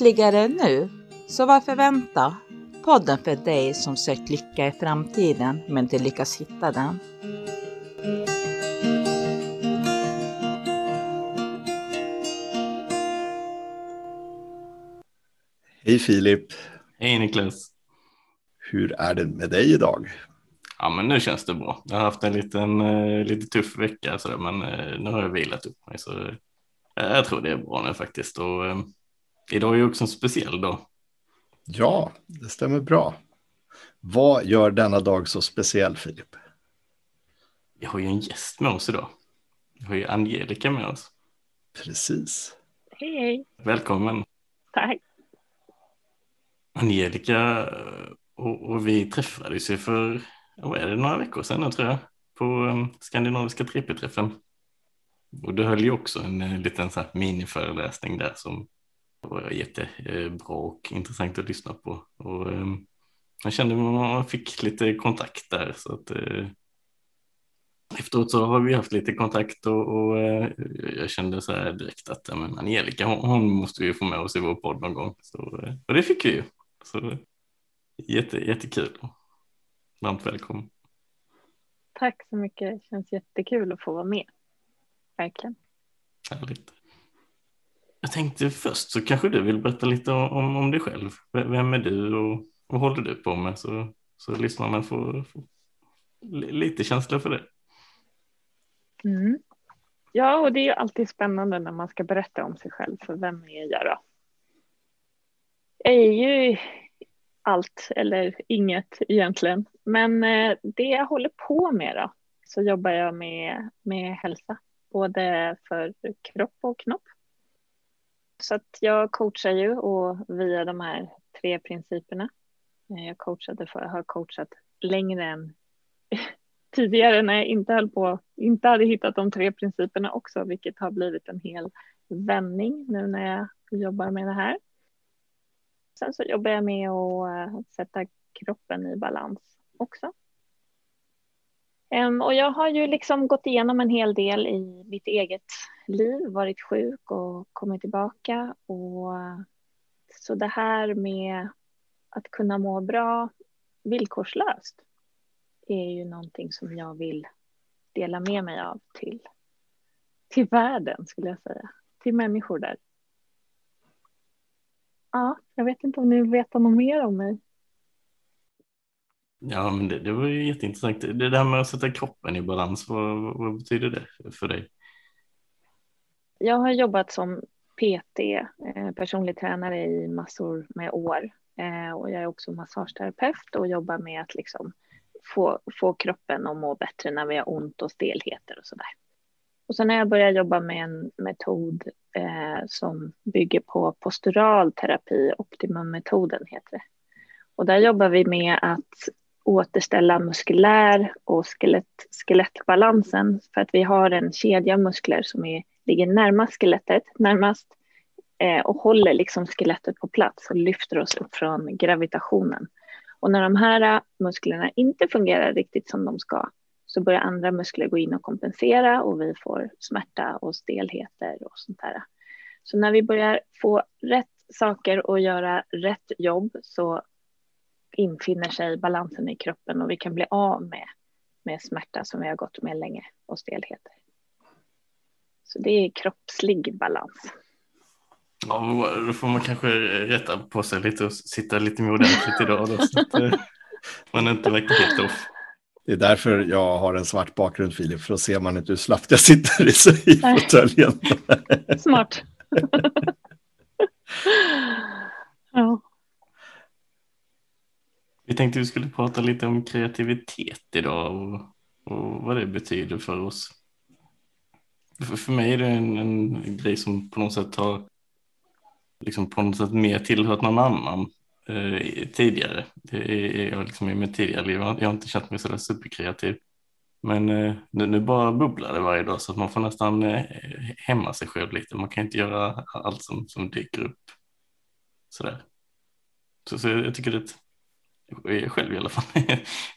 Lyckligare nu? Så varför vänta? Podden för dig som sökt lycka i framtiden men inte lyckas hitta den. Hej Filip! Hej Niklas! Hur är det med dig idag? Ja men nu känns det bra. Jag har haft en liten, uh, lite tuff vecka sådär, men uh, nu har jag vilat upp mig så uh, jag tror det är bra nu faktiskt. Och, idag är ju också en speciell dag. Ja, det stämmer bra. Vad gör denna dag så speciell Filip? Vi har ju en gäst med oss idag. Vi har ju Angelica med oss. Precis. Hej hej. Välkommen. Tack. Angelica och, och vi träffades ju för, vad är det, några veckor sedan nu tror jag, på um, Skandinaviska trippelträffen. Och du höll ju också en, en liten så här miniföreläsning där som var jättebra och intressant att lyssna på. Och, um, jag kände att man fick lite kontakt där så att uh, efteråt så har vi haft lite kontakt och, och uh, jag kände så här direkt att men Angelica hon, hon måste vi få med oss i vår podd någon gång. Så, och det fick vi ju. Så jätte, jättekul. Varmt välkommen. Tack så mycket. Det känns jättekul att få vara med. Verkligen. Härligt. Jag tänkte först så kanske du vill berätta lite om, om dig själv. Vem är du och vad håller du på med? Så, så lyssnarna får, får lite känsla för det. Mm. Ja, och det är ju alltid spännande när man ska berätta om sig själv. För vem är jag då? Jag är ju allt eller inget egentligen. Men eh, det jag håller på med då, så jobbar jag med, med hälsa, både för kropp och knopp. Så att jag coachar ju och via de här tre principerna. Eh, jag coachade för, har coachat längre än tidigare när jag inte höll på, inte hade hittat de tre principerna också, vilket har blivit en hel vändning nu när jag jobbar med det här. Sen så jobbar jag med att eh, sätta kroppen i balans också. Ehm, och jag har ju liksom gått igenom en hel del i mitt eget liv, varit sjuk och kommit tillbaka. Och, så det här med att kunna må bra villkorslöst är ju någonting som jag vill dela med mig av till, till världen, skulle jag säga. Till människor där Ja, jag vet inte om ni vet något mer om mig. Ja, men det, det var ju jätteintressant. Det där med att sätta kroppen i balans, vad, vad betyder det för dig? Jag har jobbat som PT, eh, personlig tränare i massor med år. Eh, och jag är också massageterapeut och jobbar med att liksom få, få kroppen att må bättre när vi har ont och stelheter och sådär. Och sen har jag börjat jobba med en metod eh, som bygger på postural terapi, optimummetoden heter det. Och där jobbar vi med att återställa muskulär och skelett, skelettbalansen för att vi har en kedja av muskler som är, ligger närmast skelettet, närmast eh, och håller liksom skelettet på plats och lyfter oss upp från gravitationen. Och när de här eh, musklerna inte fungerar riktigt som de ska så börjar andra muskler gå in och kompensera och vi får smärta och stelheter och sånt där. Så när vi börjar få rätt saker och göra rätt jobb så infinner sig balansen i kroppen och vi kan bli av med, med smärta som vi har gått med länge och stelheter. Så det är kroppslig balans. Ja, då får man kanske rätta på sig lite och sitta lite mer ordentligt idag då, så att eh, man inte verkar helt off. Det är därför jag har en svart bakgrund, Filip, för att se man inte hur slappt jag sitter i, i fåtöljen. Smart. ja. Vi tänkte vi skulle prata lite om kreativitet idag och, och vad det betyder för oss. För, för mig är det en, en grej som på något sätt har liksom på något sätt mer tillhört någon annan eh, tidigare. Det är jag liksom i mitt tidigare liv. Jag har inte känt mig så där superkreativ. Men eh, nu, nu, bara bubblar det varje dag så att man får nästan eh, hämma sig själv lite. Man kan inte göra allt som, som dyker upp. Sådär. Så, så jag tycker det är ett, själv i alla fall,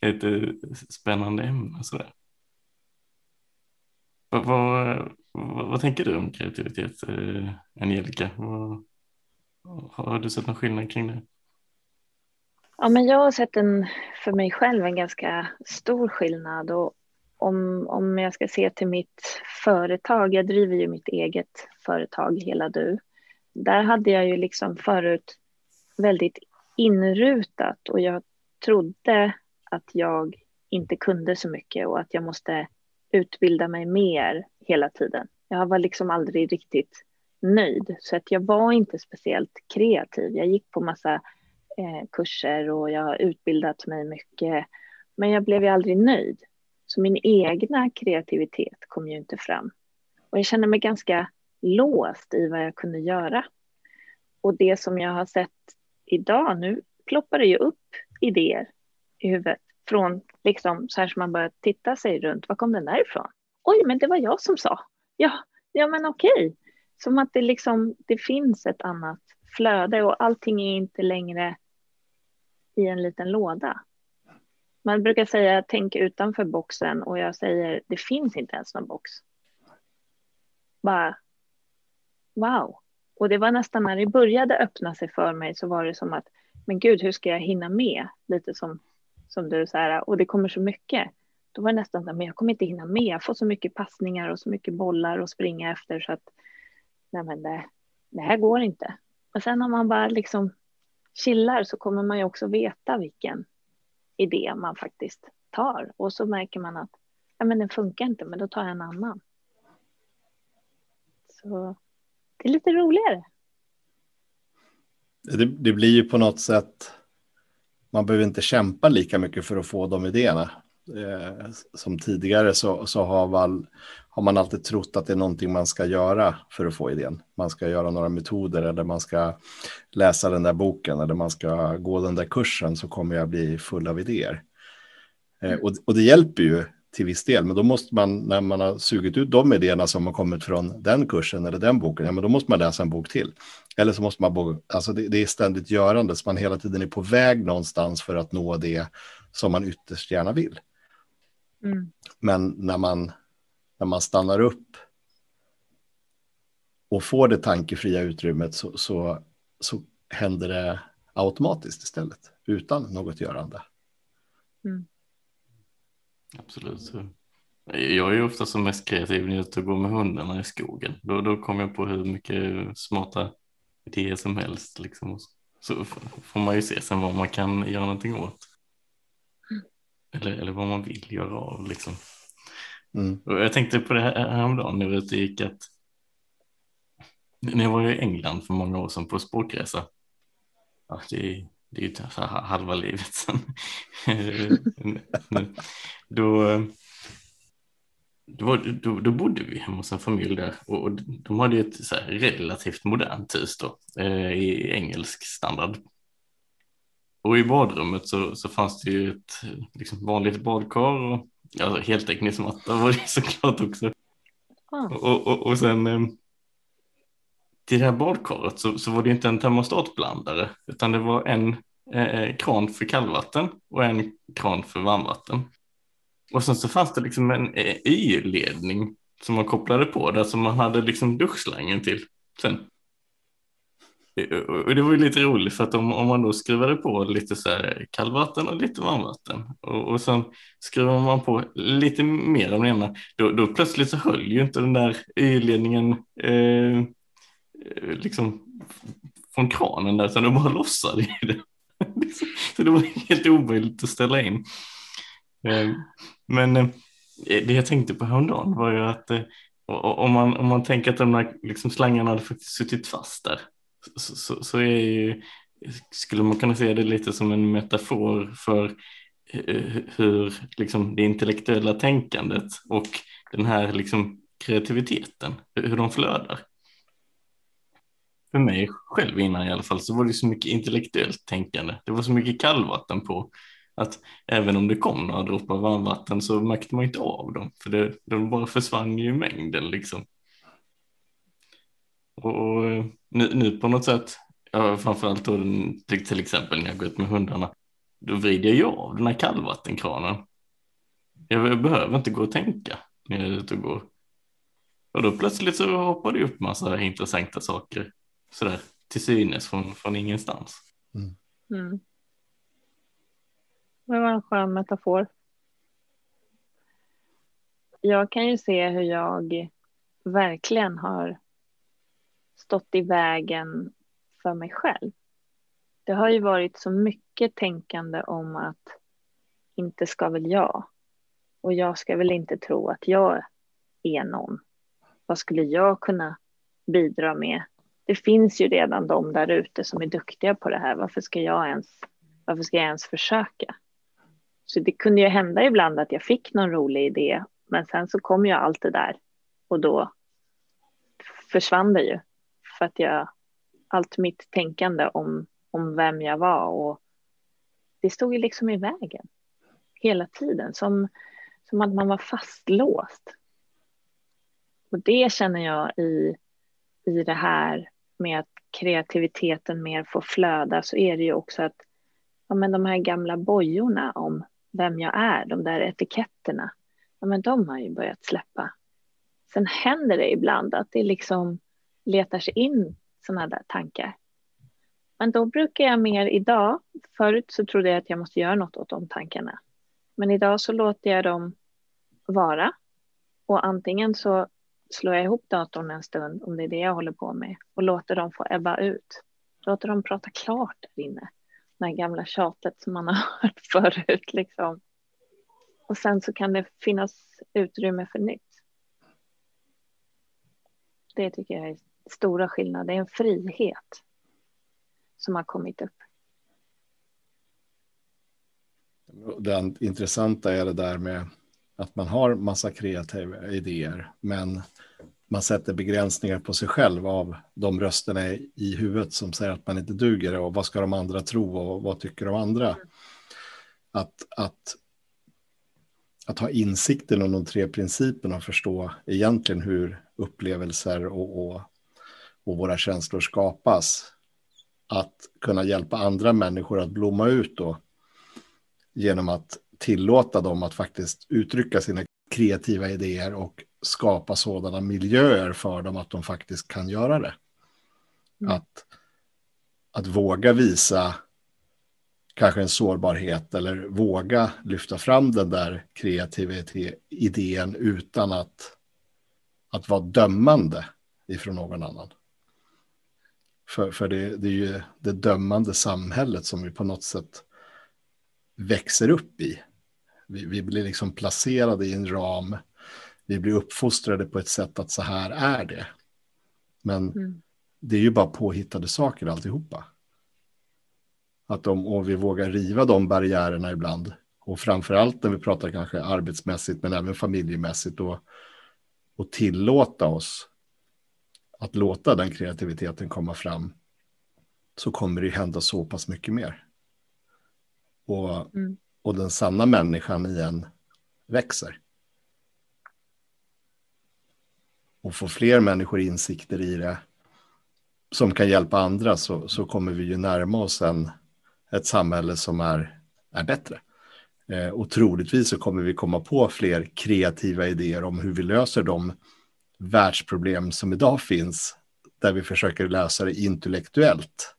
ett, ett spännande ämne. Sådär. Vad, vad, vad, vad, tänker du om kreativitet, eh, Angelica? Vad, Har du sett någon skillnad kring det? Ja, men jag har sett en, för mig själv en ganska stor skillnad. Och om, om jag ska se till mitt företag, jag driver ju mitt eget företag, Hela Du. Där hade jag ju liksom förut väldigt inrutat och jag trodde att jag inte kunde så mycket och att jag måste utbilda mig mer hela tiden. Jag var liksom aldrig riktigt nöjd så att jag var inte speciellt kreativ. Jag gick på massa eh, kurser och jag har utbildat mig mycket men jag blev ju aldrig nöjd. Så min egna kreativitet kom ju inte fram. Och jag kände mig ganska låst i vad jag kunde göra. Och det som jag har sett idag, nu ploppar det ju upp idéer i huvudet från liksom så här som man börjar titta sig runt. Var kom den där ifrån? Oj, men det var jag som sa. Ja, ja men okej. Som att det liksom, det finns ett annat flöde och allting är inte längre i en liten låda. Man brukar säga tänk utanför boxen och jag säger det finns inte ens någon box. Bara wow. Och det var nästan när det började öppna sig för mig så var det som att men gud, hur ska jag hinna med? Lite som, som du så här, och det kommer så mycket. Då var det nästan så men jag kommer inte hinna med. Jag får så mycket passningar och så mycket bollar att springa efter så att nej men det, det här går inte. Och sen om man bara liksom chillar så kommer man ju också veta vilken idé man faktiskt tar. Och så märker man att ja, men den funkar inte, men då tar jag en annan. Så det är lite roligare. Det, det, blir ju på något sätt, man behöver inte kämpa lika mycket för att få de idéerna. Eh, som tidigare så, så har, man, har man alltid trott att det är någonting man ska göra för att få idén. Man ska göra några metoder eller man ska läsa den där boken eller man ska gå den där kursen så kommer jag bli full av idéer. Eh, och, och det hjälper ju till viss del. Men då måste man, när man har sugit ut de idéerna som har kommit från den kursen eller den boken, ja, men då måste man läsa en bok till. Eller så måste man, bo, alltså det, det är ständigt görande, så man hela tiden är på väg någonstans för att nå det som man ytterst gärna vill. Mm. Men när man, när man stannar upp och får det tankefria utrymmet så, så, så händer det automatiskt istället, utan något görande. Mm. Absolut. Jag är ofta som mest kreativ när jag går med hundarna i skogen. Då, då kommer jag på hur mycket smarta idéer som helst. Liksom. Så får man ju se sen vad man kan göra någonting åt. Eller, eller vad man vill göra av. Liksom. Mm. Jag tänkte på det här häromdagen när jag ute gick att när jag var i England för många år sedan på språkresa. Ja, det, det är ju halva livet sedan. då, då, då, då, bodde vi hemma hos en familj där och, och de hade ett så relativt modernt hus då, eh, i engelsk standard. Och i badrummet så, så fanns det ju ett liksom, vanligt badkar och alltså, heltäckningsmatta var det såklart också. Ah. Och, och, och sen eh, till det här badkaret så, så var det inte en termostatblandare utan det var en eh, eh, kran för kallvatten och en kran för varmvatten. Och sen så fanns det liksom en eh, Y-ledning som man kopplade på där som man hade liksom duschslangen till sen. Eh, eh, och det var ju lite roligt för att om, om man då skruvade på lite så här kallvatten och lite varmvatten och, och sen skruvar man på lite mer av den ena, då, då plötsligt så höll ju inte den där Y-ledningen eh, Eh, liksom från kranen där, utan de bara lossade i det. Så det var helt omöjligt att ställa in. Eh, men eh, det jag tänkte på häromdagen var ju att om man, om man tänker att de där liksom slangarna hade faktiskt suttit fast där så, så, så är ju, skulle man kunna se det lite som en metafor för hur liksom, det intellektuella tänkandet och den här liksom, kreativiteten, hur de flödar för mig själv innan i alla fall så var det så mycket intellektuellt tänkande. Det var så mycket kallvatten på att även om det kom några droppar varmvatten så märkte man inte av dem för det, de bara försvann ju i mängden liksom. Och, och nu, nu, på något sätt, ja, framförallt då till, till exempel när jag går ut med hundarna, då vrider jag ju av den här kallvattenkranen. Jag, jag behöver inte gå och tänka när jag är ute och går. Och då plötsligt så hoppar det upp massa intressanta saker sådär till synes från, från ingenstans. Mm. Det var en skön metafor. Jag kan ju se hur jag verkligen har stått i vägen för mig själv. Det har ju varit så mycket tänkande om att inte ska väl jag och jag ska väl inte tro att jag är någon. Vad skulle jag kunna bidra med? Det finns ju redan de där ute som är duktiga på det här. Varför ska jag ens, varför ska jag ens försöka? Så det kunde ju hända ibland att jag fick någon rolig idé, men sen så kom ju allt det där och då försvann det ju för att jag allt mitt tänkande om, om vem jag var och det stod ju liksom i vägen hela tiden som, som att man var fastlåst. Och det känner jag i, i det här med att kreativiteten mer får flöda så är det ju också att ja, men de här gamla bojorna om vem jag är, de där etiketterna, ja, men de har ju börjat släppa. Sen händer det ibland att det liksom letar sig in sådana där tankar. Men då brukar jag mer idag, förut så trodde jag att jag måste göra något åt de tankarna. Men idag så låter jag dem vara. Och antingen så slår jag ihop datorn en stund, om det är det jag håller på med, och låter dem få ebba ut. Låter dem prata klart där inne. Det här gamla tjatet som man har hört förut. Liksom. Och sen så kan det finnas utrymme för nytt. Det tycker jag är stora skillnader. Det är en frihet som har kommit upp. Det intressanta är det där med att man har massa kreativa idéer, men man sätter begränsningar på sig själv av de rösterna i huvudet som säger att man inte duger och vad ska de andra tro och vad tycker de andra. Att, att, att ha insikten om de tre principerna och förstå egentligen hur upplevelser och, och, och våra känslor skapas. Att kunna hjälpa andra människor att blomma ut då genom att tillåta dem att faktiskt uttrycka sina kreativa idéer och skapa sådana miljöer för dem att de faktiskt kan göra det. Mm. Att, att våga visa kanske en sårbarhet eller våga lyfta fram den där kreativa idén utan att, att vara dömande ifrån någon annan. För, för det, det är ju det dömande samhället som vi på något sätt växer upp i. Vi, vi blir liksom placerade i en ram. Vi blir uppfostrade på ett sätt att så här är det. Men mm. det är ju bara påhittade saker alltihopa. Att om, om vi vågar riva de barriärerna ibland, och framför allt när vi pratar kanske arbetsmässigt men även familjemässigt, och, och tillåta oss att låta den kreativiteten komma fram, så kommer det hända så pass mycket mer. Och, mm och den sanna människan igen växer. Och får fler människor insikter i det som kan hjälpa andra så, så kommer vi ju närma oss en, ett samhälle som är, är bättre. Eh, och troligtvis så kommer vi komma på fler kreativa idéer om hur vi löser de världsproblem som idag finns, där vi försöker lösa det intellektuellt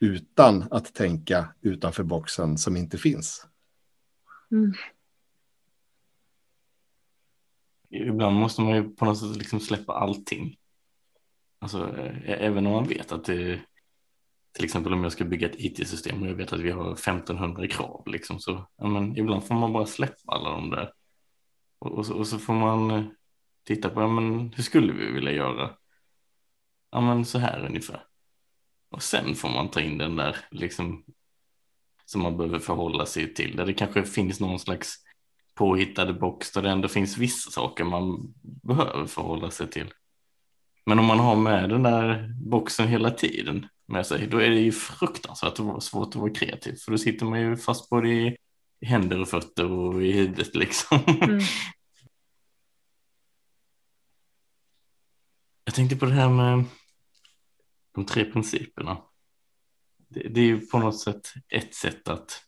utan att tänka utanför boxen som inte finns. Mm. Ibland måste man ju på något sätt liksom släppa allting. Alltså, även om man vet att det, till exempel om jag ska bygga ett it-system och jag vet att vi har 1500 krav, liksom, så ja, men ibland får man bara släppa alla de där. Och, och, så, och så, får man eh, titta på, ja, men hur skulle vi vilja göra? Ja, men så här ungefär. Och sen får man ta in den där liksom som man behöver förhålla sig till. Där det kanske finns någon slags påhittade box där det ändå finns vissa saker man behöver förhålla sig till. Men om man har med den där boxen hela tiden med sig, då är det ju fruktansvärt svårt att vara kreativ. För då sitter man ju fast både i händer och fötter och i huvudet liksom. Mm. Jag tänkte på det här med de tre principerna. Det, det är ju på något sätt ett sätt att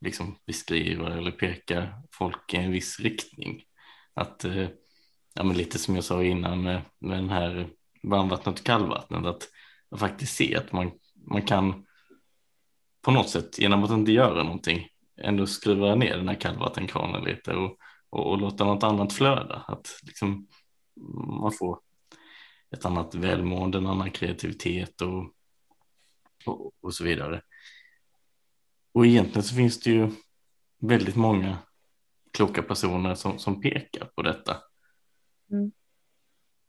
liksom beskriva eller peka folk i en viss riktning. Att, eh, ja men lite som jag sa innan med, med den här varmvattnet och kallvattnet. Att, att faktiskt se att man, man kan på något sätt genom att inte göra någonting ändå skruva ner den här kallvattenkranen lite och, och, och låta något annat flöda. Att liksom man får ett annat välmående, en annan kreativitet och, och, och så vidare. Och egentligen så finns det ju väldigt många kloka personer som, som pekar på detta. Mm.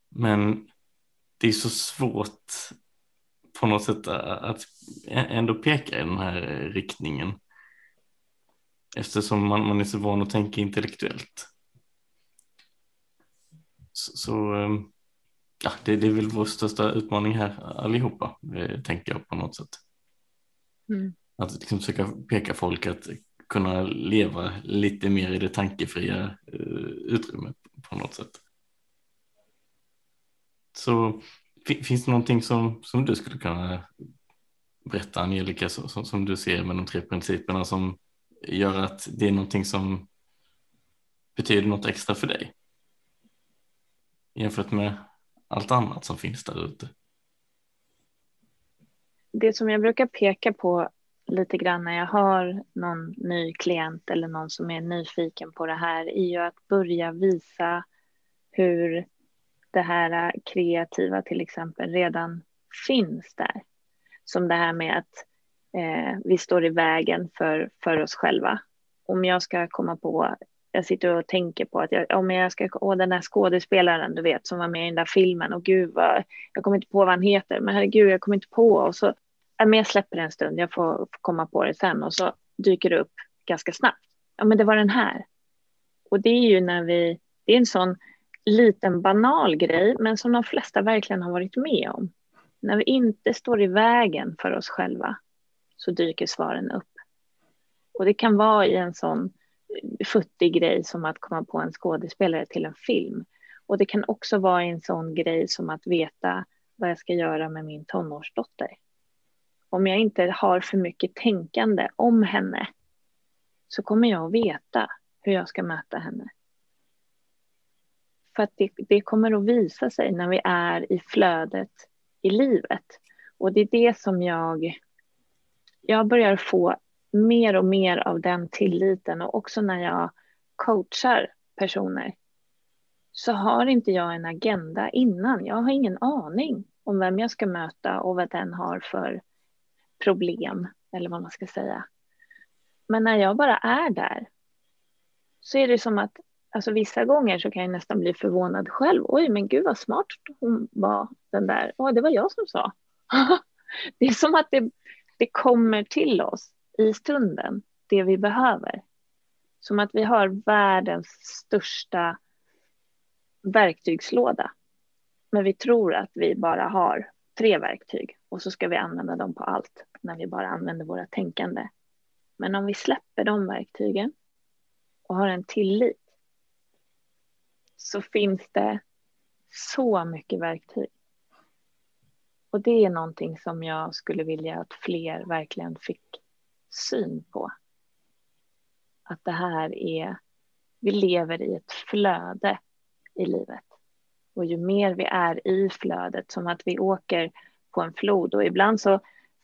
Men det är så svårt på något sätt att ändå peka i den här riktningen. Eftersom man, man är så van att tänka intellektuellt. Så, så ehm, ja, det, det är väl vår största utmaning här allihopa, eh, tänker jag på något sätt. Mm. Att liksom försöka peka folk att kunna leva lite mer i det tankefria uh, utrymmet på något sätt. Så finns det någonting som, som du skulle kunna berätta Angelica som, som du ser med de tre principerna som gör att det är någonting som betyder något extra för dig? Jämfört med allt annat som finns där ute. Det som jag brukar peka på lite grann när jag har någon ny klient eller någon som är nyfiken på det här är ju att börja visa hur det här kreativa till exempel redan finns där. Som det här med att eh, vi står i vägen för, för oss själva. Om jag ska komma på, jag sitter och tänker på att jag, om jag ska, åh den där skådespelaren du vet som var med i den där filmen och gud vad, jag kommer inte på vad han heter, men herregud jag kommer inte på och så men jag släpper det en stund, jag får, komma på det sen och så dyker det upp ganska snabbt. Ja, men det var den här. Och det är ju när vi, det är en sån liten banal grej, men som de flesta verkligen har varit med om. När vi inte står i vägen för oss själva så dyker svaren upp. Och det kan vara i en sån futtig grej som att komma på en skådespelare till en film. Och det kan också vara en sån grej som att veta vad jag ska göra med min tonårsdotter om jag inte har för mycket tänkande om henne så kommer jag att veta hur jag ska möta henne. För att det, det kommer att visa sig när vi är i flödet i livet. Och det är det som jag... Jag börjar få mer och mer av den tilliten och också när jag coachar personer så har inte jag en agenda innan. Jag har ingen aning om vem jag ska möta och vad den har för problem eller vad man ska säga. Men när jag bara är där så är det som att alltså vissa gånger så kan jag nästan bli förvånad själv. Oj, men gud vad smart hon var den där. Åh, det var jag som sa. det är som att det, det kommer till oss i stunden, det vi behöver. Som att vi har världens största verktygslåda. Men vi tror att vi bara har tre verktyg och så ska vi använda dem på allt när vi bara använder våra tänkande. Men om vi släpper de verktygen och har en tillit så finns det så mycket verktyg. Och det är någonting som jag skulle vilja att fler verkligen fick syn på. Att det här är, vi lever i ett flöde i livet. Och ju mer vi är i flödet, som att vi åker på en flod och ibland så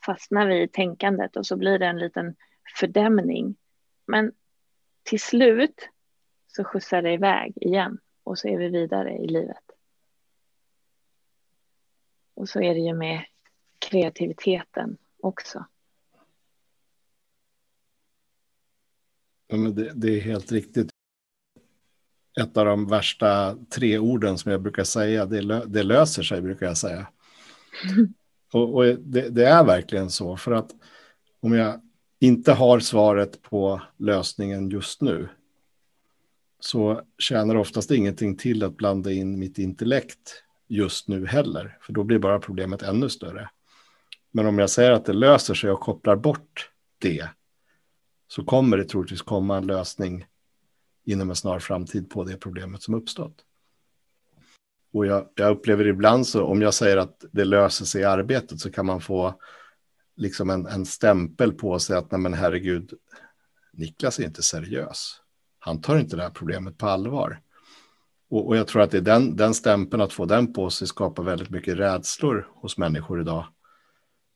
fastnar vi i tänkandet och så blir det en liten fördämning. Men till slut så skjutsar det iväg igen och så är vi vidare i livet. Och så är det ju med kreativiteten också. Ja, men det, det, är helt riktigt. Ett av de värsta tre orden som jag brukar säga, det, lö, det löser sig, brukar jag säga. Och, och det, det, är verkligen så, för att om jag inte har svaret på lösningen just nu så tjänar oftast ingenting till att blanda in mitt intellekt just nu heller, för då blir bara problemet ännu större. Men om jag säger att det löser sig och kopplar bort det så kommer det troligtvis komma en lösning inom en snar framtid på det problemet som uppstått. Och jag, jag, upplever ibland så om jag säger att det löser sig i arbetet så kan man få liksom en, en stämpel på sig att nej men herregud, Niklas är inte seriös. Han tar inte det här problemet på allvar. Och, och jag tror att det är den, den stämpeln, att få den på sig skapar väldigt mycket rädslor hos människor idag.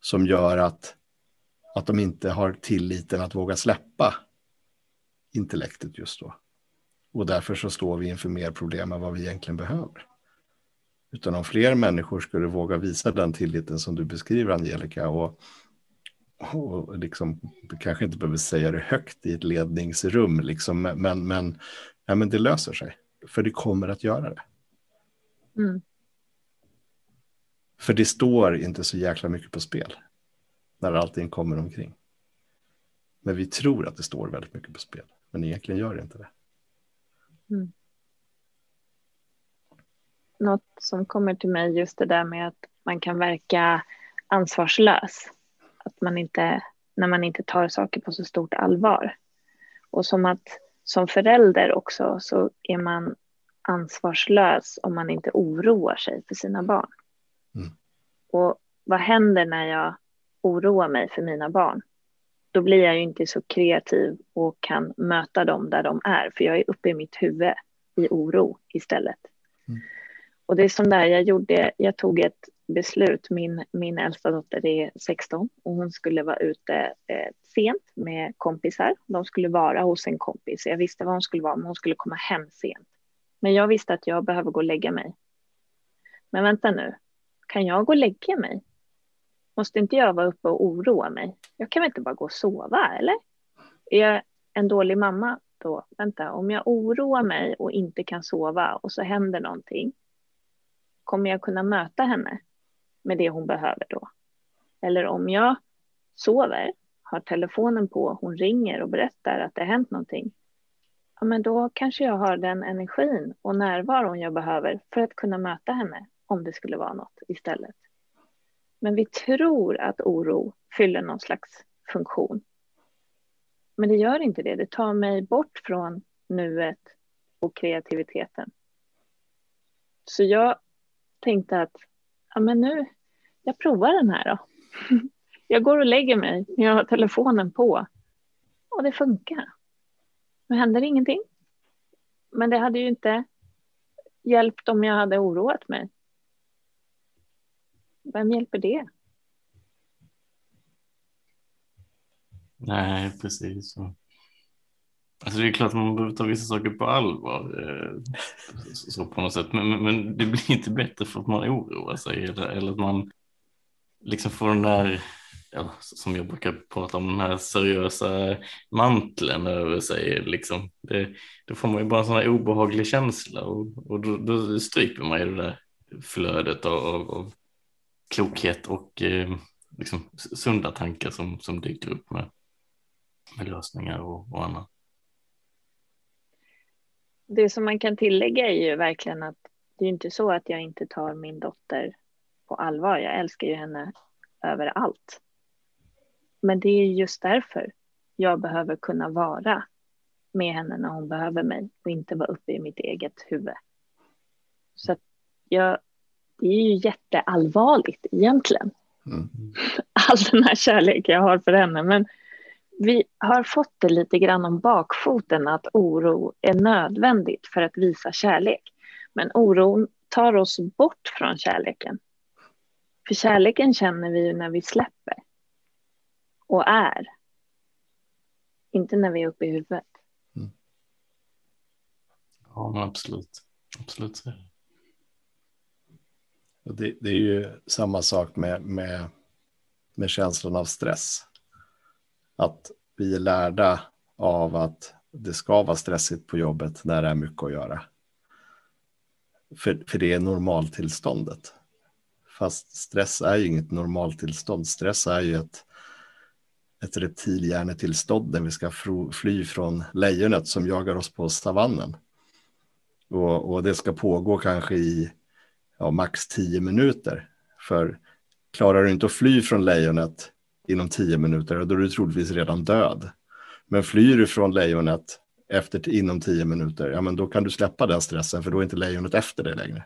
Som gör att, att de inte har tilliten att våga släppa intellektet just då. Och därför så står vi inför mer problem än vad vi egentligen behöver. Utan om fler människor skulle våga visa den tilliten som du beskriver, Angelica, och, och liksom, du kanske inte behöver säga det högt i ett ledningsrum, liksom, men, men, ja, men det löser sig. För det kommer att göra det. Mm. För det står inte så jäkla mycket på spel när allting kommer omkring. Men vi tror att det står väldigt mycket på spel, men egentligen gör det inte det. Mm. Något som kommer till mig just det där med att man kan verka ansvarslös. Att man inte, när man inte tar saker på så stort allvar. Och som att som förälder också så är man ansvarslös om man inte oroar sig för sina barn. Mm. Och vad händer när jag oroar mig för mina barn? Då blir jag ju inte så kreativ och kan möta dem där de är, för jag är uppe i mitt huvud i oro istället. Mm. Och det är som där jag gjorde, jag tog ett beslut, min, min äldsta dotter är 16 och hon skulle vara ute eh, sent med kompisar. De skulle vara hos en kompis, jag visste var hon skulle vara, men hon skulle komma hem sent. Men jag visste att jag behöver gå och lägga mig. Men vänta nu, kan jag gå och lägga mig? Måste inte jag vara uppe och oroa mig? Jag kan väl inte bara gå och sova, eller? Är jag en dålig mamma då? Vänta, om jag oroar mig och inte kan sova och så händer någonting, kommer jag kunna möta henne med det hon behöver då? Eller om jag sover, har telefonen på, hon ringer och berättar att det har hänt någonting, ja, men då kanske jag har den energin och närvaron jag behöver för att kunna möta henne om det skulle vara något istället. Men vi tror att oro fyller någon slags funktion. Men det gör inte det. Det tar mig bort från nuet och kreativiteten. Så jag tänkte att ja, men nu, jag provar den här då. Jag går och lägger mig, jag har telefonen på och det funkar. Nu händer ingenting. Men det hade ju inte hjälpt om jag hade oroat mig. Vem hjälper det? Nej, precis. Alltså det är klart att man behöver ta vissa saker på allvar eh, så på något sätt. Men, men det blir inte bättre för att man oroar sig eller, eller att man liksom får den där ja, som jag brukar prata om, den här seriösa manteln över sig. Liksom. Det, då får man ju bara en sån här obehaglig känsla och, och då, då stryper man ju det där flödet av, av, av klokhet och eh, liksom sunda tankar som, som dyker upp med, med lösningar och, och annat. Det som man kan tillägga är ju verkligen att det är inte så att jag inte tar min dotter på allvar. Jag älskar ju henne över allt. Men det är just därför jag behöver kunna vara med henne när hon behöver mig och inte vara uppe i mitt eget huvud. Så att jag, det är ju jätteallvarligt egentligen. Mm. All den här kärleken jag har för henne. Men vi har fått det lite grann om bakfoten att oro är nödvändigt för att visa kärlek. Men oron tar oss bort från kärleken. För kärleken känner vi ju när vi släpper och är. Inte när vi är uppe i huvudet. Mm. Ja, absolut. Absolut. Det, det, är ju samma sak med, med, med känslan av stress. Att vi är lärda av att det ska vara stressigt på jobbet när det är mycket att göra. För, för det är normaltillståndet. Fast stress är ju inget normaltillstånd. Stress är ju ett ett reptilhjärnetillstånd när vi ska fly från lejonet som jagar oss på savannen. Och, och det ska pågå kanske i ja, max tio minuter. För klarar du inte att fly från lejonet inom tio minuter, då är du troligtvis redan död. Men flyr du från lejonet efter, inom tio minuter, ja men då kan du släppa den stressen, för då är inte lejonet efter dig längre.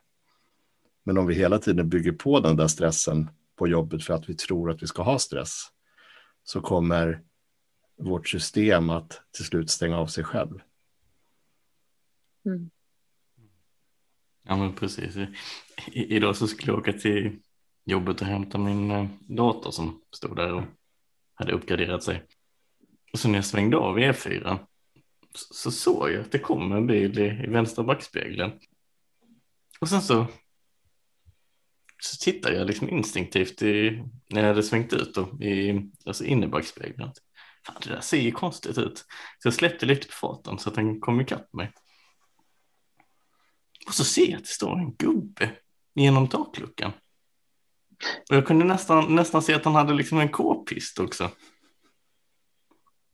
Men om vi hela tiden bygger på den där stressen på jobbet för att vi tror att vi ska ha stress, så kommer vårt system att till slut stänga av sig själv. Mm. Ja men precis. I, idag så skulle jag åka till jobbet och hämta min eh, dator som stod där och hade uppgraderat sig. Och så när jag svängde av E4 så, så såg jag att det kom en bil i, i vänstra backspegeln. Och sen så, så tittade jag liksom instinktivt i, när jag hade svängt ut då, i, alltså in i backspegeln. Fan, det där ser ju konstigt ut. Så jag släppte lite på farten så att den kom ikapp mig. Och så ser jag att det står en gubbe genom takluckan. Och jag kunde nästan, nästan se att han hade liksom en k-pist också.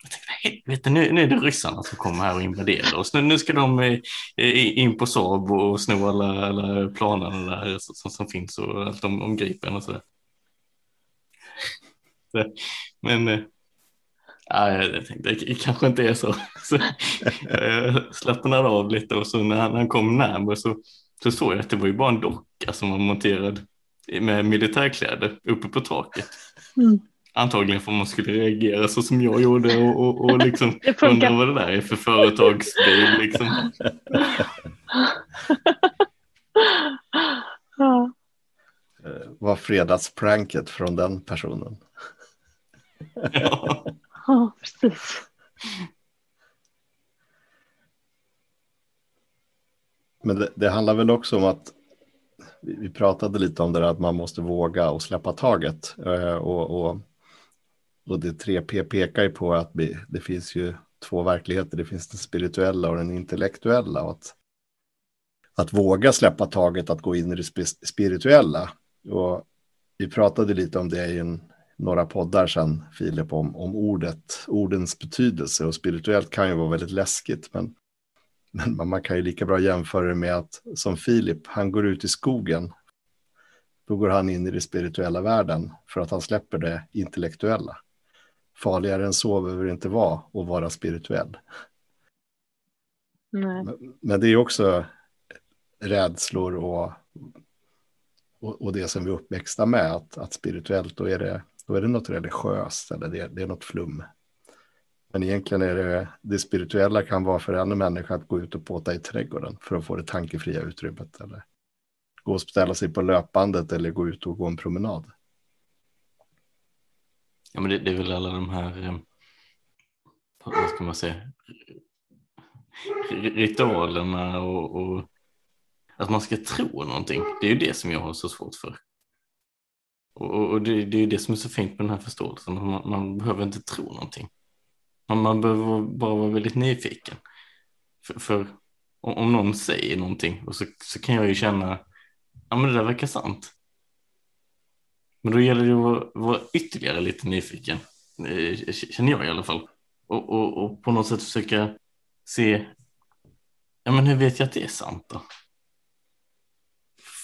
Jag tänkte, helvete, nu, nu är det ryssarna som kommer här och invaderar oss. Nu, nu ska de eh, in på Saab och sno alla, alla planerna där som, som finns och allt om, om Gripen och sådär. Men eh, ja, jag tänkte, det kanske inte är så. så jag slappnade av lite och så när han, när han kom närmare så, så såg jag att det var ju bara en docka som var monterad med militärkläder uppe på taket. Mm. Antagligen för man skulle reagera så som jag gjorde och, och, och liksom undra vad det där är för företagsbil. Liksom. ja. Var fredagspranket från den personen? ja. ja, precis. Men det, det handlar väl också om att vi pratade lite om det där att man måste våga och släppa taget. Eh, och, och, och det 3P pekar ju på att vi, det finns ju två verkligheter. Det finns den spirituella och den intellektuella. Och att, att våga släppa taget, att gå in i det spirituella. Och vi pratade lite om det i en, några poddar sedan, Filip, om, om ordet, ordens betydelse. Och spirituellt kan ju vara väldigt läskigt, men men man kan ju lika bra jämföra det med att som Filip, han går ut i skogen. Då går han in i det spirituella världen för att han släpper det intellektuella. Farligare än så behöver det inte vara att vara spirituell. Nej. Men det är också rädslor och, och, och, det som vi är uppväxta med. Att, att spirituellt, då är, det, då är det något religiöst eller det, det är något flum. Men egentligen är det, det spirituella kan vara för en människa att gå ut och påta i trädgården för att få det tankefria utrymmet. Eller gå och ställa sig på löpbandet eller gå ut och gå en promenad. Ja, men det, det är väl alla de här, eh, vad ska man säga, ritualerna och, och att man ska tro någonting. Det är ju det som jag har så svårt för. Och, och det, det, är ju det som är så fint med den här förståelsen. Man, man behöver inte tro någonting. Man behöver bara vara väldigt nyfiken. För, för om någon säger någonting och så, så kan jag ju känna, ja men det där verkar sant. Men då gäller det att vara, vara ytterligare lite nyfiken, eh, känner jag i alla fall. Och, och, och på något sätt försöka se, ja men hur vet jag att det är sant då?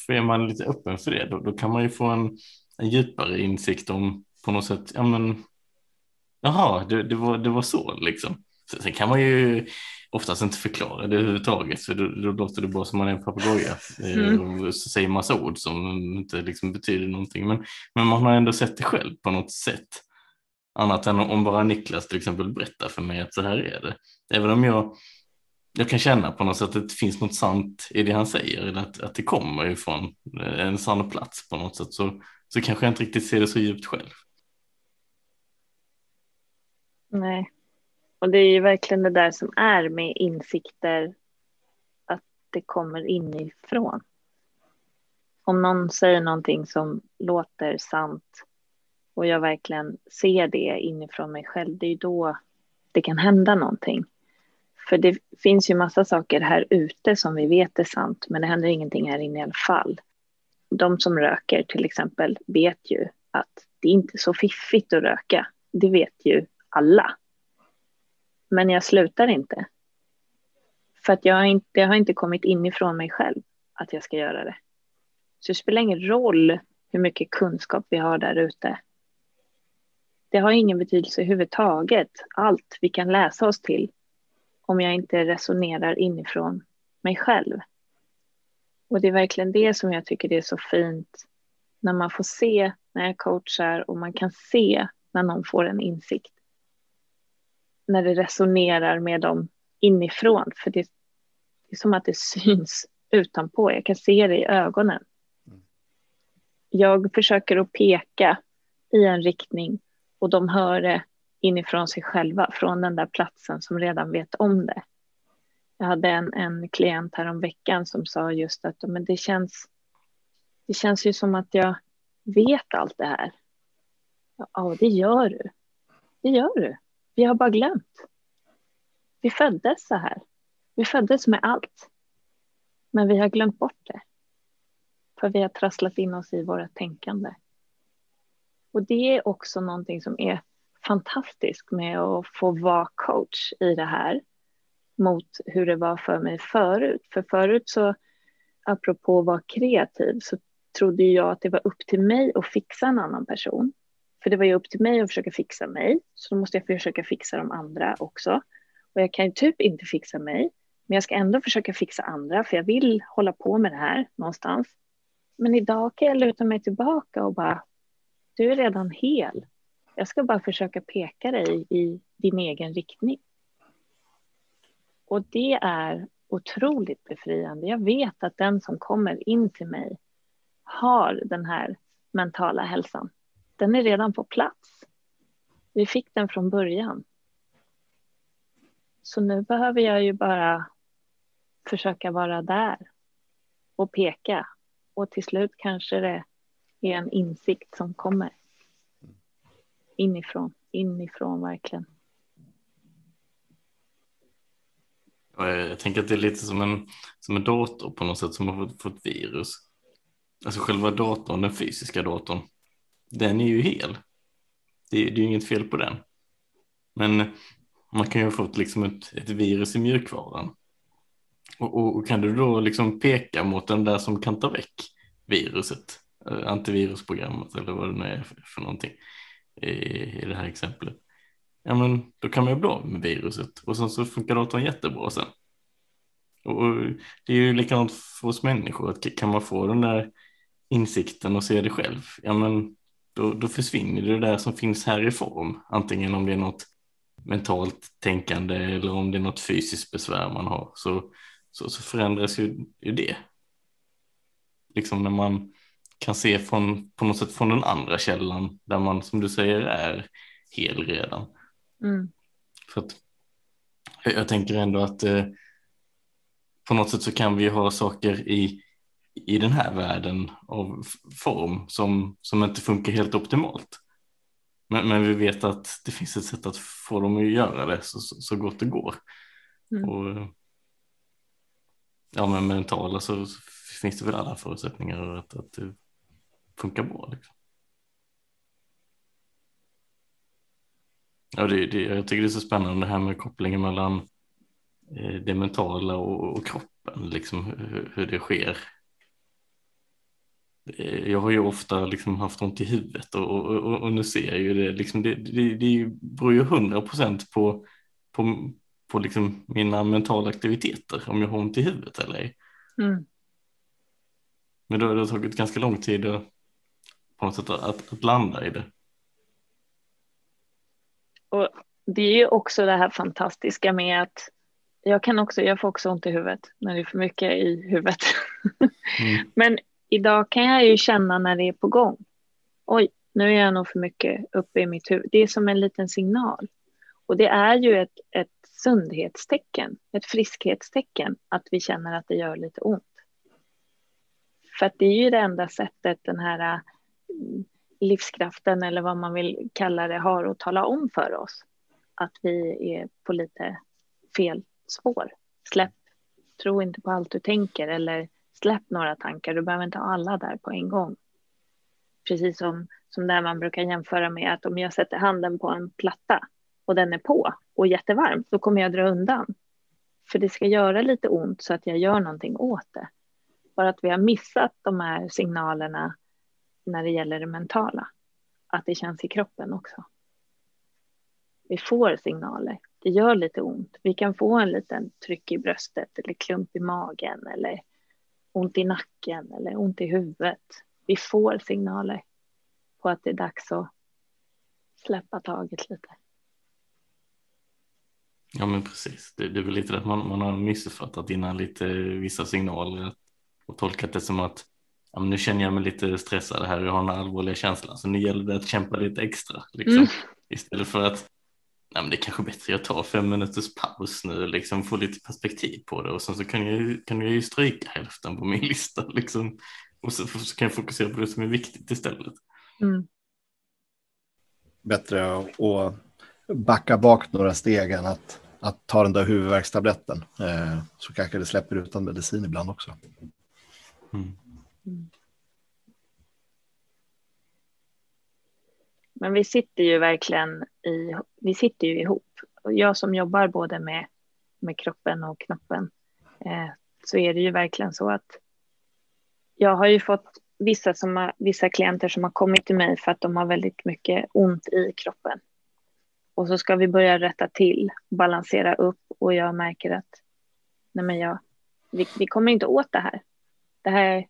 För är man lite öppen för det, då, då kan man ju få en, en djupare insikt om på något sätt, ja men Jaha, det, det, var, det var så liksom. Sen kan man ju oftast inte förklara det överhuvudtaget för då, då låter det bara som man är en papegoja eh, mm. och säger massa ord som inte liksom betyder någonting. Men, men man har ändå sett det själv på något sätt. Annat än om bara Niklas till exempel berättar för mig att så här är det. Även om jag, jag kan känna på något sätt att det finns något sant i det han säger eller att, att det kommer ifrån en sann plats på något sätt så, så kanske jag inte riktigt ser det så djupt själv. Nej. Och det är ju verkligen det där som är med insikter, att det kommer inifrån. Om någon säger någonting som låter sant och jag verkligen ser det inifrån mig själv, det är ju då det kan hända någonting. För det finns ju massa saker här ute som vi vet är sant, men det händer ingenting här inne i alla fall. De som röker till exempel vet ju att det är inte så fiffigt att röka. Det vet ju alla. Men jag slutar inte. För att jag har inte, jag har inte kommit inifrån mig själv att jag ska göra det. Så det spelar ingen roll hur mycket kunskap vi har där ute. Det har ingen betydelse överhuvudtaget, allt vi kan läsa oss till, om jag inte resonerar inifrån mig själv. Och det är verkligen det som jag tycker är så fint när man får se när jag coachar och man kan se när någon får en insikt när det resonerar med dem inifrån. För det, det är som att det syns utanpå. Jag kan se det i ögonen. Jag försöker att peka i en riktning och de hör det inifrån sig själva, från den där platsen som redan vet om det. Jag hade en, en klient här om veckan som sa just att men det, känns, det känns ju som att jag vet allt det här. Ja, det gör du. Det gör du. Vi har bara glömt. Vi föddes så här. Vi föddes med allt. Men vi har glömt bort det. För vi har trasslat in oss i våra tänkande. Och det är också någonting som är fantastiskt med att få vara coach i det här mot hur det var för mig förut. För förut så, apropå att vara kreativ, så trodde jag att det var upp till mig att fixa en annan person. För det var ju upp till mig att försöka fixa mig, så då måste jag försöka fixa de andra också. Och jag kan ju typ inte fixa mig, men jag ska ändå försöka fixa andra, för jag vill hålla på med det här någonstans. Men idag kan jag luta mig tillbaka och bara, du är redan hel. Jag ska bara försöka peka dig i din egen riktning. Och det är otroligt befriande. Jag vet att den som kommer in till mig har den här mentala hälsan. Den är redan på plats. Vi fick den från början. Så nu behöver jag ju bara försöka vara där och peka. Och till slut kanske det är en insikt som kommer inifrån, inifrån verkligen. Jag tänker att det är lite som en, som en dator på något sätt som har fått, fått virus. Alltså själva datorn, den fysiska datorn, den är ju hel. Det, det är ju inget fel på den. Men man kan ju ha fått liksom ett, ett virus i mjukvaran. Och, och, och, kan du då liksom peka mot den där som kan ta väck viruset, eh, antivirusprogrammet eller vad det nu är för, för någonting i, i det här exemplet. Ja men då kan man ju bli av med viruset och sen så funkar datorn jättebra sen. Och, och det är ju likadant för oss människor, att kan man få den där insikten och se det själv, ja men då, då försvinner det där som finns här i form. Antingen om det är något mentalt tänkande eller om det är något fysiskt besvär man har så, så, så förändras ju, ju det. Liksom när man kan se från, på något sätt från den andra källan där man som du säger är hel redan. Mm. För att jag tänker ändå att eh, på något sätt så kan vi ha saker i, i den här världen av form som, som inte funkar helt optimalt. Men, men vi vet att det finns ett sätt att få dem att göra det så, så, så gott det går. Mm. Och, ja, men mentala så finns det väl alla förutsättningar att, att det funkar bra. Liksom. Ja, det, det, jag tycker det är så spännande det här med kopplingen mellan eh, det mentala och, och kroppen, liksom hur, hur, det sker. Eh, jag har ju ofta liksom haft ont i huvudet och, och, och, och nu ser jag ju det, liksom det, det, det beror ju hundra procent på, på, på liksom mina mentala aktiviteter, om jag har ont i huvudet eller ej. Mm. Men då har det tagit ganska lång tid att, på något sätt att, att landa i det. Och det är ju också det här fantastiska med att jag kan också, jag får också ont i huvudet när det är för mycket i huvudet. Mm. Men idag kan jag ju känna när det är på gång. Oj, nu är jag nog för mycket uppe i mitt huvud. Det är som en liten signal. Och det är ju ett, ett sundhetstecken, ett friskhetstecken att vi känner att det gör lite ont. För att det är ju det enda sättet den här äh, livskraften eller vad man vill kalla det har att tala om för oss att vi är på lite fel spår. Släpp, tro inte på allt du tänker eller släpp några tankar. Du behöver inte ha alla där på en gång. Precis som, som där man brukar jämföra med att om jag sätter handen på en platta och den är på och jättevarm, då kommer jag dra undan. För det ska göra lite ont så att jag gör någonting åt det. Bara att vi har missat de här signalerna när det gäller det mentala. Att det känns i kroppen också. Vi får signaler. Det gör lite ont. Vi kan få en liten tryck i bröstet eller klump i magen eller ont i nacken eller ont i huvudet. Vi får signaler på att det är dags att släppa taget lite. Ja men precis, det, det är väl lite att man, man har missuppfattat innan lite vissa signaler och tolkat det som att ja, nu känner jag mig lite stressad här, jag har en allvarliga känsla, så nu gäller det att kämpa lite extra. Liksom. Mm. Istället för att ja, men det är kanske bättre jag tar fem minuters paus nu, liksom få lite perspektiv på det och sen så kan jag, kan jag ju stryka hälften på min lista liksom. och så, så kan jag fokusera på det som är viktigt istället. Mm. Bättre att backa bak några steg än att, att ta den där huvudvärkstabletten. Eh, så kanske det släpper utan medicin ibland också. Mm. Men vi sitter ju verkligen i, vi sitter ju ihop. Jag som jobbar både med, med kroppen och knoppen eh, så är det ju verkligen så att jag har ju fått vissa, som har, vissa klienter som har kommit till mig för att de har väldigt mycket ont i kroppen. Och så ska vi börja rätta till, balansera upp och jag märker att nej men jag, vi, vi kommer inte åt det här. Det här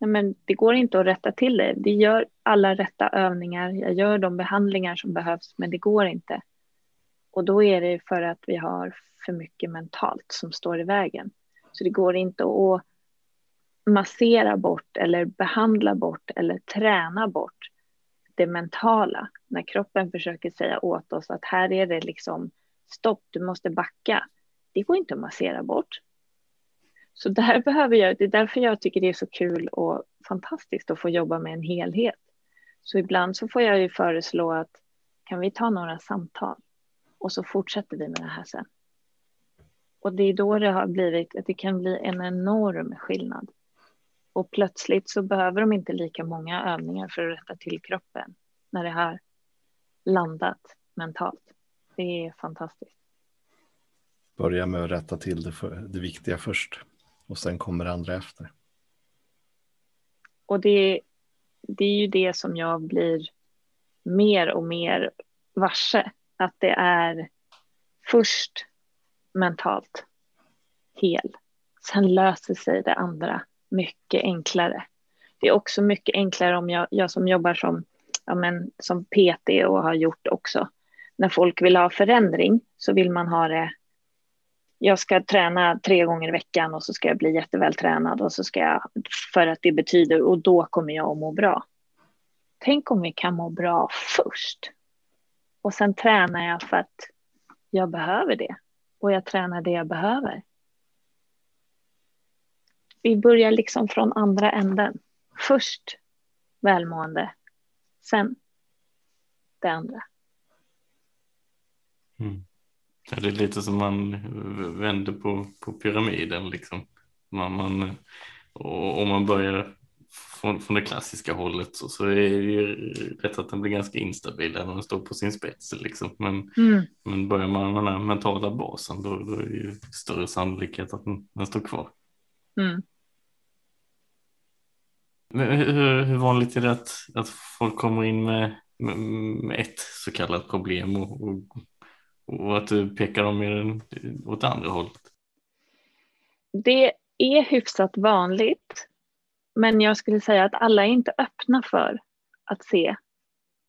nej men det går inte att rätta till det. Vi gör alla rätta övningar, jag gör de behandlingar som behövs, men det går inte. Och då är det för att vi har för mycket mentalt som står i vägen. Så det går inte att massera bort eller behandla bort eller träna bort det mentala. När kroppen försöker säga åt oss att här är det liksom stopp, du måste backa. Det går inte att massera bort. Så där behöver jag, det är därför jag tycker det är så kul och fantastiskt att få jobba med en helhet. Så ibland så får jag ju föreslå att kan vi ta några samtal och så fortsätter vi med det här sen. Och det är då det har blivit att det kan bli en enorm skillnad. Och plötsligt så behöver de inte lika många övningar för att rätta till kroppen när det har landat mentalt. Det är fantastiskt. Börja med att rätta till det, för, det viktiga först och sen kommer det andra efter. Och det, det är ju det som jag blir mer och mer varse. Att det är först mentalt hel. Sen löser sig det andra mycket enklare. Det är också mycket enklare om jag, jag som jobbar som, ja men, som PT och har gjort också. När folk vill ha förändring så vill man ha det jag ska träna tre gånger i veckan och så ska jag bli jättevältränad och så ska jag, för att det betyder, och då kommer jag att må bra. Tänk om vi kan må bra först. Och sen tränar jag för att jag behöver det. Och jag tränar det jag behöver. Vi börjar liksom från andra änden. Först välmående, sen det andra. Mm. Det är lite som man vänder på, på pyramiden liksom. Man, man, och om man börjar från, från det klassiska hållet så, så är det ju rätt att den blir ganska instabil när den står på sin spets. Liksom. Men, mm. men börjar man med den här mentala basen då, då är det ju större sannolikhet att den, den står kvar. Mm. Hur, hur, vanligt är det att, att folk kommer in med, med, med ett så kallat problem och, och och att du pekar dem mer åt andra hållet? Det är hyfsat vanligt. Men jag skulle säga att alla är inte öppna för att se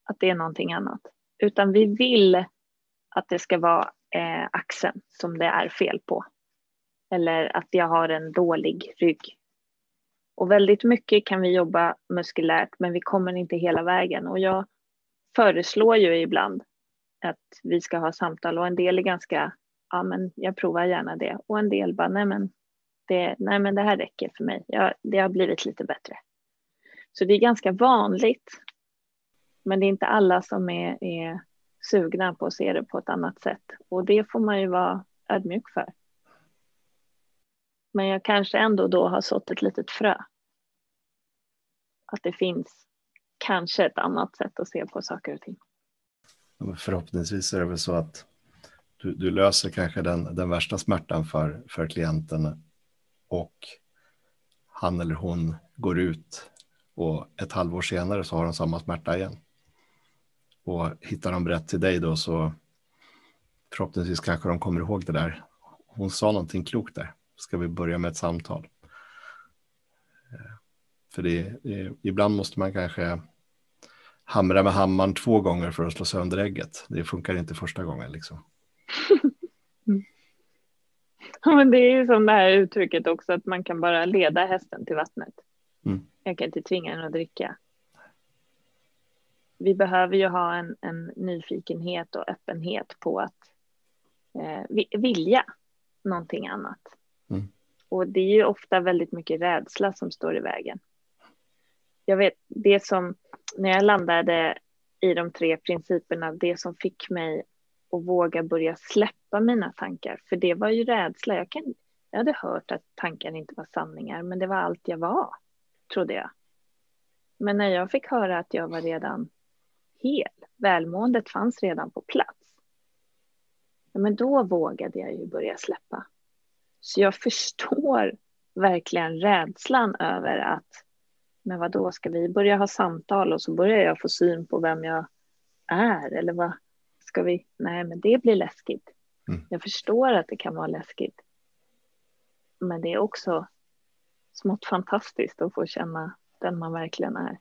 att det är någonting annat. Utan vi vill att det ska vara eh, axeln som det är fel på. Eller att jag har en dålig rygg. Och väldigt mycket kan vi jobba muskulärt men vi kommer inte hela vägen. Och jag föreslår ju ibland att vi ska ha samtal och en del är ganska, ja men jag provar gärna det och en del bara, nej men det, nej men det här räcker för mig, jag, det har blivit lite bättre. Så det är ganska vanligt, men det är inte alla som är, är sugna på att se det på ett annat sätt och det får man ju vara ödmjuk för. Men jag kanske ändå då har sått ett litet frö. Att det finns kanske ett annat sätt att se på saker och ting. Förhoppningsvis är det väl så att du, du löser kanske den, den värsta smärtan för, för klienten och han eller hon går ut och ett halvår senare så har de samma smärta igen. Och hittar de rätt till dig då så förhoppningsvis kanske de kommer ihåg det där. Hon sa någonting klokt där. Ska vi börja med ett samtal? Eh, för det, det, ibland måste man kanske hamra med hammaren två gånger för att slå sönder ägget. Det funkar inte första gången liksom. Men det är ju som det här uttrycket också att man kan bara leda hästen till vattnet. Mm. Jag kan inte tvinga den att dricka. Vi behöver ju ha en, en nyfikenhet och öppenhet på att eh, vilja någonting annat. Mm. Och det är ju ofta väldigt mycket rädsla som står i vägen. Jag vet, det som, när jag landade i de tre principerna, det som fick mig att våga börja släppa mina tankar, för det var ju rädsla. Jag, kan, jag hade hört att tankar inte var sanningar, men det var allt jag var, trodde jag. Men när jag fick höra att jag var redan hel, välmåendet fanns redan på plats, men då vågade jag ju börja släppa. Så jag förstår verkligen rädslan över att men vad då ska vi börja ha samtal och så börjar jag få syn på vem jag är eller vad ska vi? Nej, men det blir läskigt. Mm. Jag förstår att det kan vara läskigt. Men det är också smått fantastiskt att få känna den man verkligen är.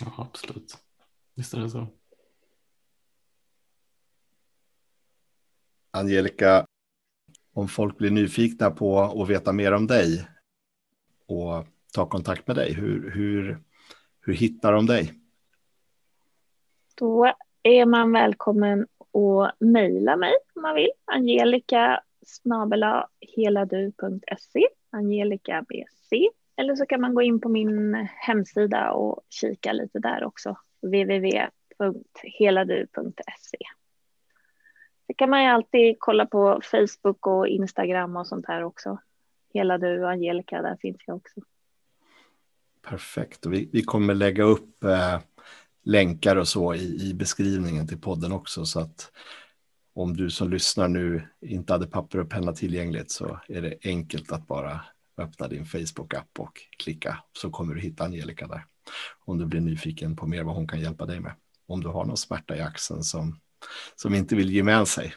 Ja, absolut. Visst är det så. Angelica, om folk blir nyfikna på att veta mer om dig och ta kontakt med dig, hur, hur, hur hittar de dig? Då är man välkommen att mejla mig om man vill. Angelica snabela heladu.se, Angelica BC. Eller så kan man gå in på min hemsida och kika lite där också, www.heladu.se. Det kan man ju alltid kolla på Facebook och Instagram och sånt här också. Hela du och Angelica, där finns jag också. Perfekt, vi, vi kommer lägga upp eh, länkar och så i, i beskrivningen till podden också så att om du som lyssnar nu inte hade papper och penna tillgängligt så är det enkelt att bara öppna din Facebook-app och klicka så kommer du hitta Angelica där. Om du blir nyfiken på mer vad hon kan hjälpa dig med. Om du har någon smärta i axeln som, som inte vill ge med sig.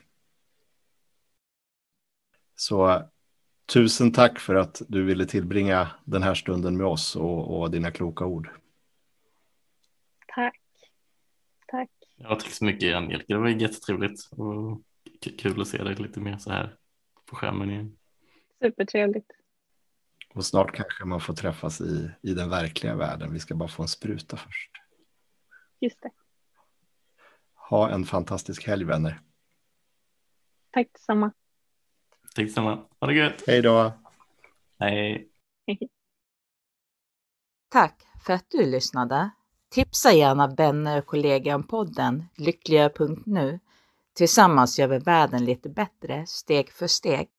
Så tusen tack för att du ville tillbringa den här stunden med oss och, och dina kloka ord. Tack. Tack. Ja, tack så mycket Angelica. Det var jättetrevligt och kul att se dig lite mer så här på skärmen igen. Supertrevligt. Och snart kanske man får träffas i, i den verkliga världen. Vi ska bara få en spruta först. Just det. Ha en fantastisk helg vänner. Tack detsamma. Tack detsamma. Ha det gött. Hej då. Hej. Tack för att du lyssnade. Tipsa gärna vänner och kollegor om podden lyckligare.nu. Tillsammans gör vi världen lite bättre steg för steg.